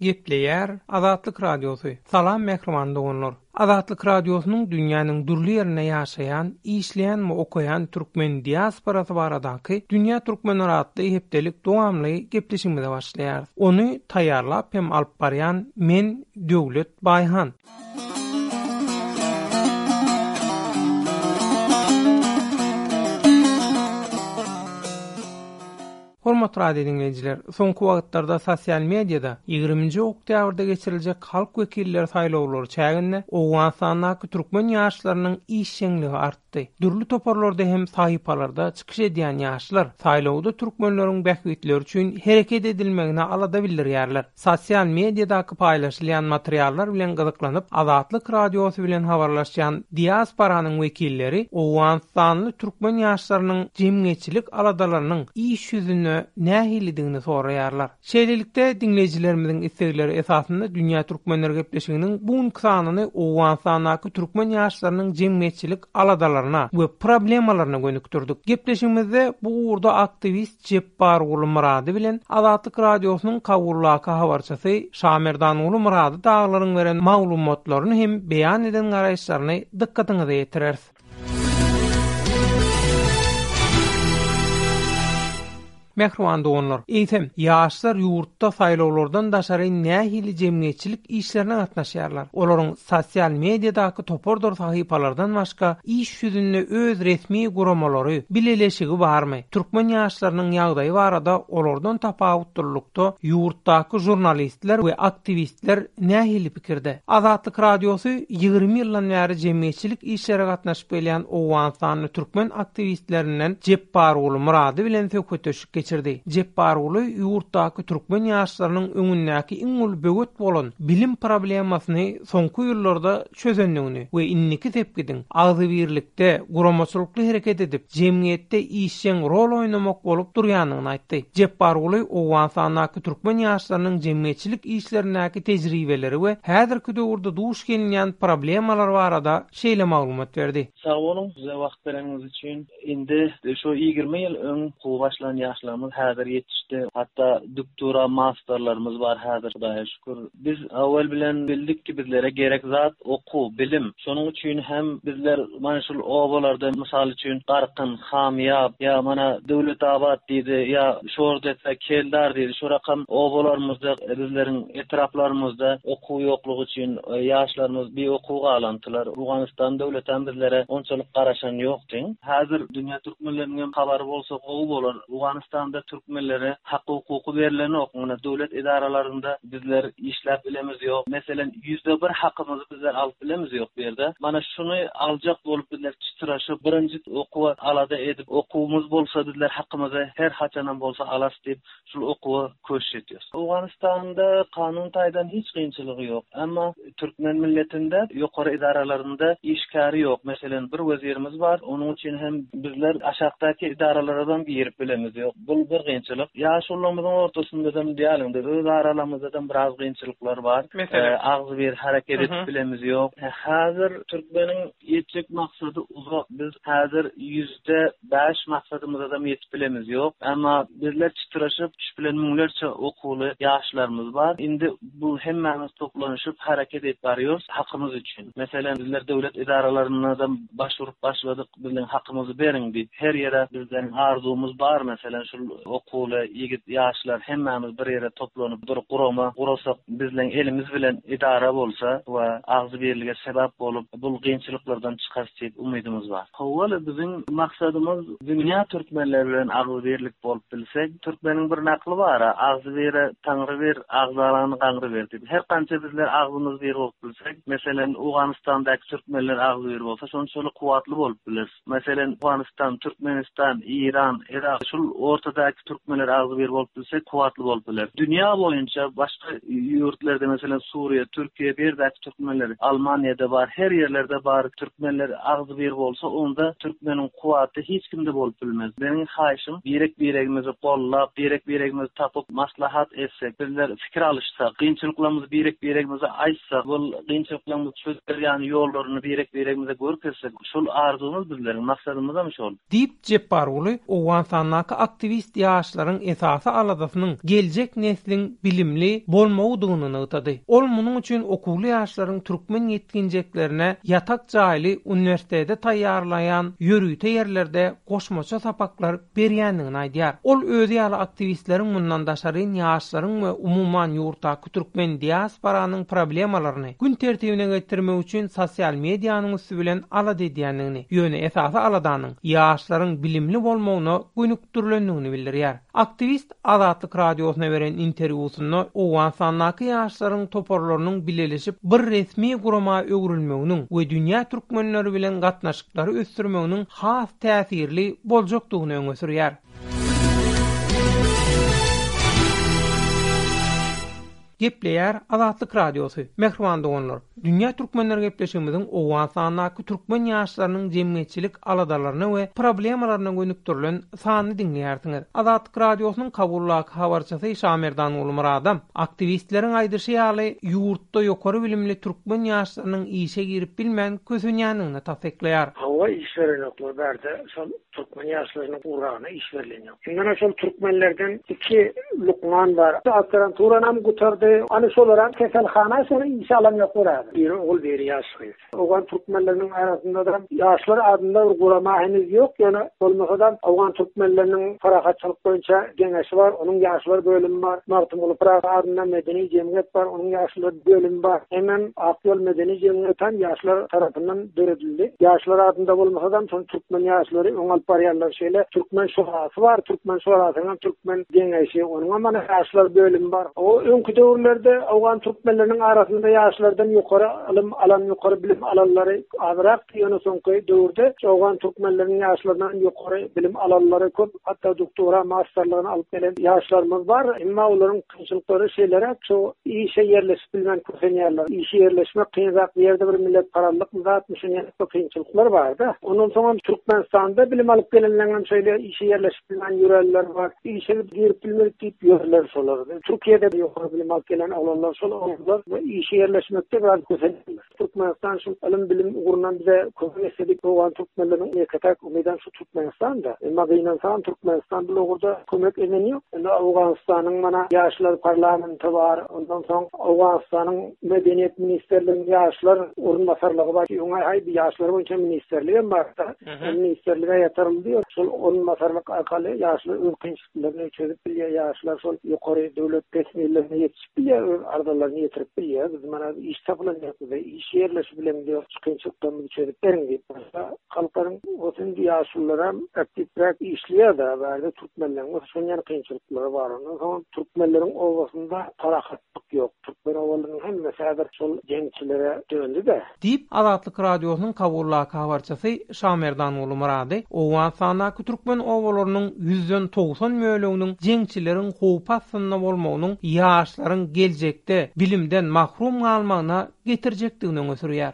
Gepleýär Azatlyk Radiosy. Salam mähriban doganlar. Azatlyk Radiosynyň dünýäniň dürli ýerinde ýaşaýan, işleýän we okaýan türkmen diasporasy baradaky Dünýä Türkmenler atly hepdelik dowamly gepleşigimize başlaýarys. Ony taýýarlap hem alyp barýan men, Döwlet Baýhan. Hormatly radio diňleýjiler, soňky wagtlarda sosial mediada ýigriminji oktýabrda geçiriljek halk wekilleri saýlawlary çäginde Owganystandaky türkmen ýaşlarynyň işjeňligi artdy. Dürli toparlarda hem sahypalarda çykyş edýän ýaşlar saýlawda türkmenleriň bähbitleri üçin hereket edilmegine alada bildirýärler. Sosial mediadaky paýlaşylýan materiallar bilen gyzyklanyp, Azatlyk Radiosy bilen habarlaşýan diasporanyň wekilleri owganystanly türkmen ýaşlarynyň jemgyýetçilik aladalarynyň iş ýüzünde nähilidigini soraýarlar. Şeýlelikde, diňleýjilerimiziň islegleri esasynda Dünýä Türkmenleri gepleşiginiň bu günki sanyny Owganystandaky türkmen ýaşlarynyň jemgyýetçilik aladalaryna we problemalaryna gönükdirdik. Gepleşigimizde bu ugurda aktiwist, Jepbarguly Myrady bilen Azatlyk Radiosynyň Kabuldaky habarçysy Şamerdanguly Myrady dagylaryň beren maglumatlaryny hem beýan eden garaýyşlaryny dykgatyňyza ýetireris. Mähriban doganlar, eýsem, ýaşlar ýurtda saýlawlardan daşary nähili jemgyýetçilik işlerine gatnaşýarlar? Olaryň sosial mediadaky topardyr sahypalardan başga iş ýüzünde öz resmi guramalary, bileleşigi barmy, türkmen ýaşlarynyň ýagdaýy barada olardan tapawutlylykda ýurtdaky žurnalistler we aktiwistler nähili pikirde? Azatlyk Radiosy ýigrimi ýyldan bäri jemgyýetçilik işlere gatnaşyp gelýän owganystanly türkmen aktiwistlerinden Jepbarguly Myrady bilen söhbetdeşlik geçirdi. Jepbaroguly ýurtdaky türkmen ýaşlarynyň öňündäki iň uly böwet bolan bilim problemasyny soňky ýyllarda çözendigini we indiki sepgidiň agzybirlikde, guramaçylykly hereket edip, jemgyýetde işjeň rol oýnamak bolup durýandygyny aýtdy. Jepbaroguly Owganystandaky türkmen ýaşlarynyň jemgyýetçilik işlerindäki tejribeleri we häzirki döwürde duş gelinýän problemalar barada şeýle maglumat berdi. Sag boluň bize wagt bereniňiz üçin. Indi şu ýigrimi ýyl öň okuwa başlan ýaşlarymyz häzir ýetişdi. Hatda duktura masterlerimiz bar häzir Hudaýa şükür. Biz owel bilen bildik ki bizlere gerek zat okuw, bilim. Şonuň üçin hem bizler mana şul obalarda mysal üçin Garkyn, Hamyýap ýa mana Döwletabat diýdi ýa Şordepe, Keldar diýdi şurakam obalarymyzda bizleriň etraplarymyzda okuw ýoklugy üçin ýaşlarymyz biokuw galan. aýtdylar. Owganystan döwletem bizlere onçalyk garaşan ýokdy. Häzir dünýä türkmenleriniňem habary bolsa gowy bolar. Owganystanda türkmenlere haky-hukuky berilenok. Muny döwlet edaralarynda bizler işläp bilemiz ýok. Meselem, ýüzde bir hakymyzy bizler alyp bilemiz ýok bu ýerde. Mana şuny aljak bolup bizler çytyraşyp, birinji okuwa alada edip, okuwymyz bolsa bizler hakymyzy her haçanam bolsa alarys diýip, şul okuwa köşk etýäs. Owganystanda kanun taýdan hiç kynçylygy ýok, emma türkmen milletinde ýokary edaralarynda işgäri ýok. Meselem, bir wezirimiz bar, onuň üçin hem bizler aşakdaky edaralaradam girip bilemez ýok. Bul bir kynçylyk. Ýaşulamyzyň ortasyndadan dälinde öz aralamyzdadam biraz kynçylyklar bar. Meselem? Agzybir hereket edip bilemez ýok. Häzir türkmeniň ýetjek maksady uzak. Biz häzir ýüzde Bäş maksadymyzadam ýetip bilemiz ýok. Emma bizler çytraşyp, çüş bilen müňlerçe okuwly ýaşlarymyz bar. Indi bu hemmämiz toplanyşyp hereket edip barýarys hakymyz üçin. Meselem, bizler döwlet edaralarynadam baş urup başladyk, bizleň hakymyzy beriň diýip. Her ýere bizden arzuwymyz bar. Meselem, şul okuwly ýigit ýaşlar hemmämiz bir ýere toplanyp, bir gurama gurasak, bizleň elimiz bilen edara bolsa we agzybirlige sebäp bolup, bul kynçylyklardan çykarys diýip umydymyz bar. Howwa-la biziň maksadymyz dünýä türkmenleri bilen agzybirlik bolup bilsek, türkmeniň bir nakly bar-a, Agzy bire Taňry bir, agzalaňny gaňry bir diýip. Her gança bizler agzymyz bir bolup bilsek, meselem, Owganystandaky türkmenler agzybir bolsa, şonçaly kuwwatly bolup bileris. Meselem, Owganystan, Türkmenistan, Eýran, Yrak, şul ortadaky türkmenler agzybir bolup bilse, kuwwatly bolup biler. Dünýä boýunça başga ýurtlarda, meselem, Suriýa, Türkiýe, bu ýerdäki türkmenler, Almaniýada bar, her ýerlerde bar, türkmenler agzybir bolsa, onda türkmeniň kuwwaty hiç kimde bolup bilmez. Meniň haýyşym, birek-biregimizi gollap, birek-biregimizi tapyp, maslahat etsek, bizler pikir alyşsak, kynçylyklarymyzy birek-biregimize aýtsak, ol kynçylyklarymyzy çözüp berýän ýollaryny birek-biregimize görkezsek, Şol arzuwymyz bizleriň maksadymyzam şol. Diýip, Jepbarguly Owganystandaky aktiwist ýaşlaryň esasy aladasynyň geljek nesliň bilimli bolmagydygyny nygtady. Ol munuň üçin okuwly ýaşlaryň türkmen ýetginjeklerine ýatak jaýly uniwersitete taýýarlaýan ýörite ýerlerde goşmaça sapaklar berýändigini aýdýar. Ol özi ýaly aktiwistleriň mundan daşaryn ýaşlaryň we umuman ýurtdaky Bu türkmen diasporanyň problemalaryny gün tertibine getirmek üçin sosial medianyň üsti bilen alada edýändigini, ýöne esasy aladanyň ýaşlaryň bilimli bolmagyna gönükdirilendigini bildirýär. Aktiwist Azatlyk Radiosyna beren interwýusynda Owganystandaky ýaşlaryň toparlarynyň bileleşip bir resmi gurama öwrülmeginiň we dünýä türkmenleri bilen gatnaşyklary ösdürmeginiň has täsirli boljakdygyny öňe sürýär. Gepleýär Azatlyk Radiosy, Mähriban doganlar! Dünýä Türkmenleri gepleşigimiziň owgan sandaky türkmen ýaşlarynyň jemgyýetçilik aladalaryna we problemalaryna gönükdirilen sanyny diňleýärsiňiz. Azatlyk Radiosynyň Kabuldaky habarçysy Şamerdan Gulmyradam, aktiwistleriň aýdyşy ýaly, ýurtda ýokary bilimli türkmen ýaşlarynyň işe girip bilmän kösenýändigini tassyklaýar. Hawa iş berenoklar bärde şol Türkmen ýaşlarynyň uragyna iş berilenýär. Indi ana şol türkmenlerden iki lukman bar. Aspiranturany hem gutardy. Ana şolar hem keselhana şony işe alan ýok görýärsiň. Biri ogul, biri ýaş gyz. Owgan türkmenleriniň arasynda-da ýaşlar adynda bir gurama heniz ýok. Ýöne bolmasa-da owgan türkmenleriniň parahatçylyk boýunça geňeşi bar. Onuň ýaşlar bölümi bar. Magtymguly Pyragy adynda medeni jemgyýet bar. Onuň ýaşlar bölümi bar. Hemem Ak ýol medeni jemgyýeti hem ýaşlar tarapyndan döredildi. Ýaşlar adynda bolmasadam, şol türkmen ýaşlary öňe alyp barýanlar şeýle türkmen şurasy bar, türkmen şurasynyň türkmen geňeşi, onuňam ana ýaşlar bölümi bar. O öňki döwürlerde owgan türkmenleriniň arasynda ýaşlardan ýokary ylym alan, ýokary bilim alanlary azrakdy, ýöne soňky döwürde şu owgan türkmenleriniň ýaşlaryndanam ýokary bilim alanlary köp, hatda duktora, masterlygyny alyp gelen ýaşlarymyz bar. Emma olaryň. Kynçylyklary şeýleräk, şu işe ýerleşip bilmän kösenýärler. Işe ýerleşmek kynrak, bu ýerde bir millet parazlykmy zatmy şuny ýaly köp kynçylyklar barda. Ondan soň hem Türkmenistanda bilim alyp gelenleň hem şeýle işe ýerleşip bilmän ýörenler bar. Işe girip bilmedik diýip ýörler şolar. Türkiýede ýokary bilim alyp gelen oglanlar şol oglanlar işe ýerleşmekde biraz kösenýärler. Türkmenistan şu ylym bilim ugrundan bize kömek etsedik owgan türkmenleriniň ýeketäk umydam şu Türkmenistanda. Emma gynansaňam Türkmenistan bul ugurda kömek eden ýok. Indi Owganystanyň mana ýaşlar parlamenti bar, ondan soň Owganystanyň medeniýet ministrliginiň ýaşlar orunbasarlygy bar, ýöne haý bu ýaşlar boýunça ministrligem bar-da, o ministrlige ýatyryldy ýok. Şol orunbasarlyk arkaly ýaşlar öz muny çözüp bilýär ýaşlar şol ýokary döwlet resmilerine ýetişip bilýär öz arzalaryny ýetirip bilýär biz mana iş tapylan ýok bize iş ýerleşip bilen diýer çykynçylyklarymyzy çözüp beriň diýip başga halklaryň bolsa indi ýaşulularam aktiwräk işleýärda bärde türkmenleriň bolsa şonýan kynçylyklary bar ondan soň türkmenleriň obasynda parahatlyk ýok. Türkmen owalynyň hemmesi häzir şol jeňçilere döndi-dä. Diýip, Azatlyk Radiosynyň Kabuldaky habarçysy Şamerdanguly Myrady Owganystandaky türkmen obalarynyň ýüzden togsan böleginiň jeňçileriň howpy astynda bolmagynyň ýaşlaryň geljekde bilimden mahrum galmagyna getirjekdigini öňe sürýär.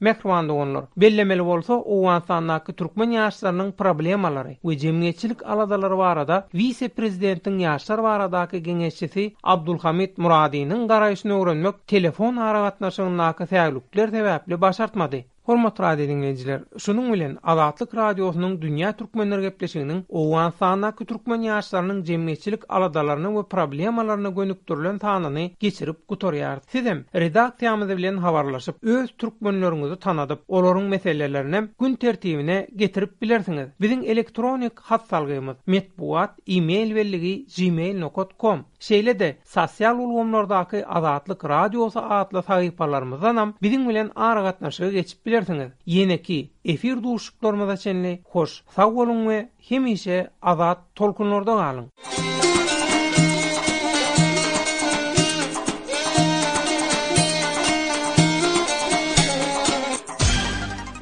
Mähriban doganlar! Bellemeli bolsa, Owganystandaky türkmen ýaşlarynyň problemalary we jemgyýetçilik aladalary barada wise-prezidentiň ýaşlar baradaky geňeşçisi Abdulhamid Muradynyň garaýşyny öwrenmek telefon aragatnaşygyndaky säwlikler sebäpli başartmady. Hormatly radio diňleýjiler! Şunuň bilen Azatlyk Radiosynyň Dünýä Türkmenleri gepleşiginiň Owganystandaky türkmen ýaşlarynyň jemgyýetçilik aladalaryna we problemalaryna gönükdirilen sanyny geçirip Gutarýarys. Sizem redaksiýamyz bilen habarlaşyp, öz türkmenleriňizi tanadyp, olaryň meselelerinem gün tertibine getirip bilersiňiz. Biziň elektronik hat salgymyz, metbugat e-mail belligi gmail nokat kom, şeýle-de sosial ulgamlardaky Azatlyk Radiosy atly sahypalarymyzdanam biziň bilen aragatnaşyga geçip bilersiňiz. Ýeneki efir duşuşyklarymyza çenli hoş sag boluň we Hemişe azat tolkunlarda galyň!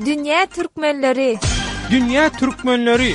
Dünýä Türkmenleri! Dünýä Türkmenleri!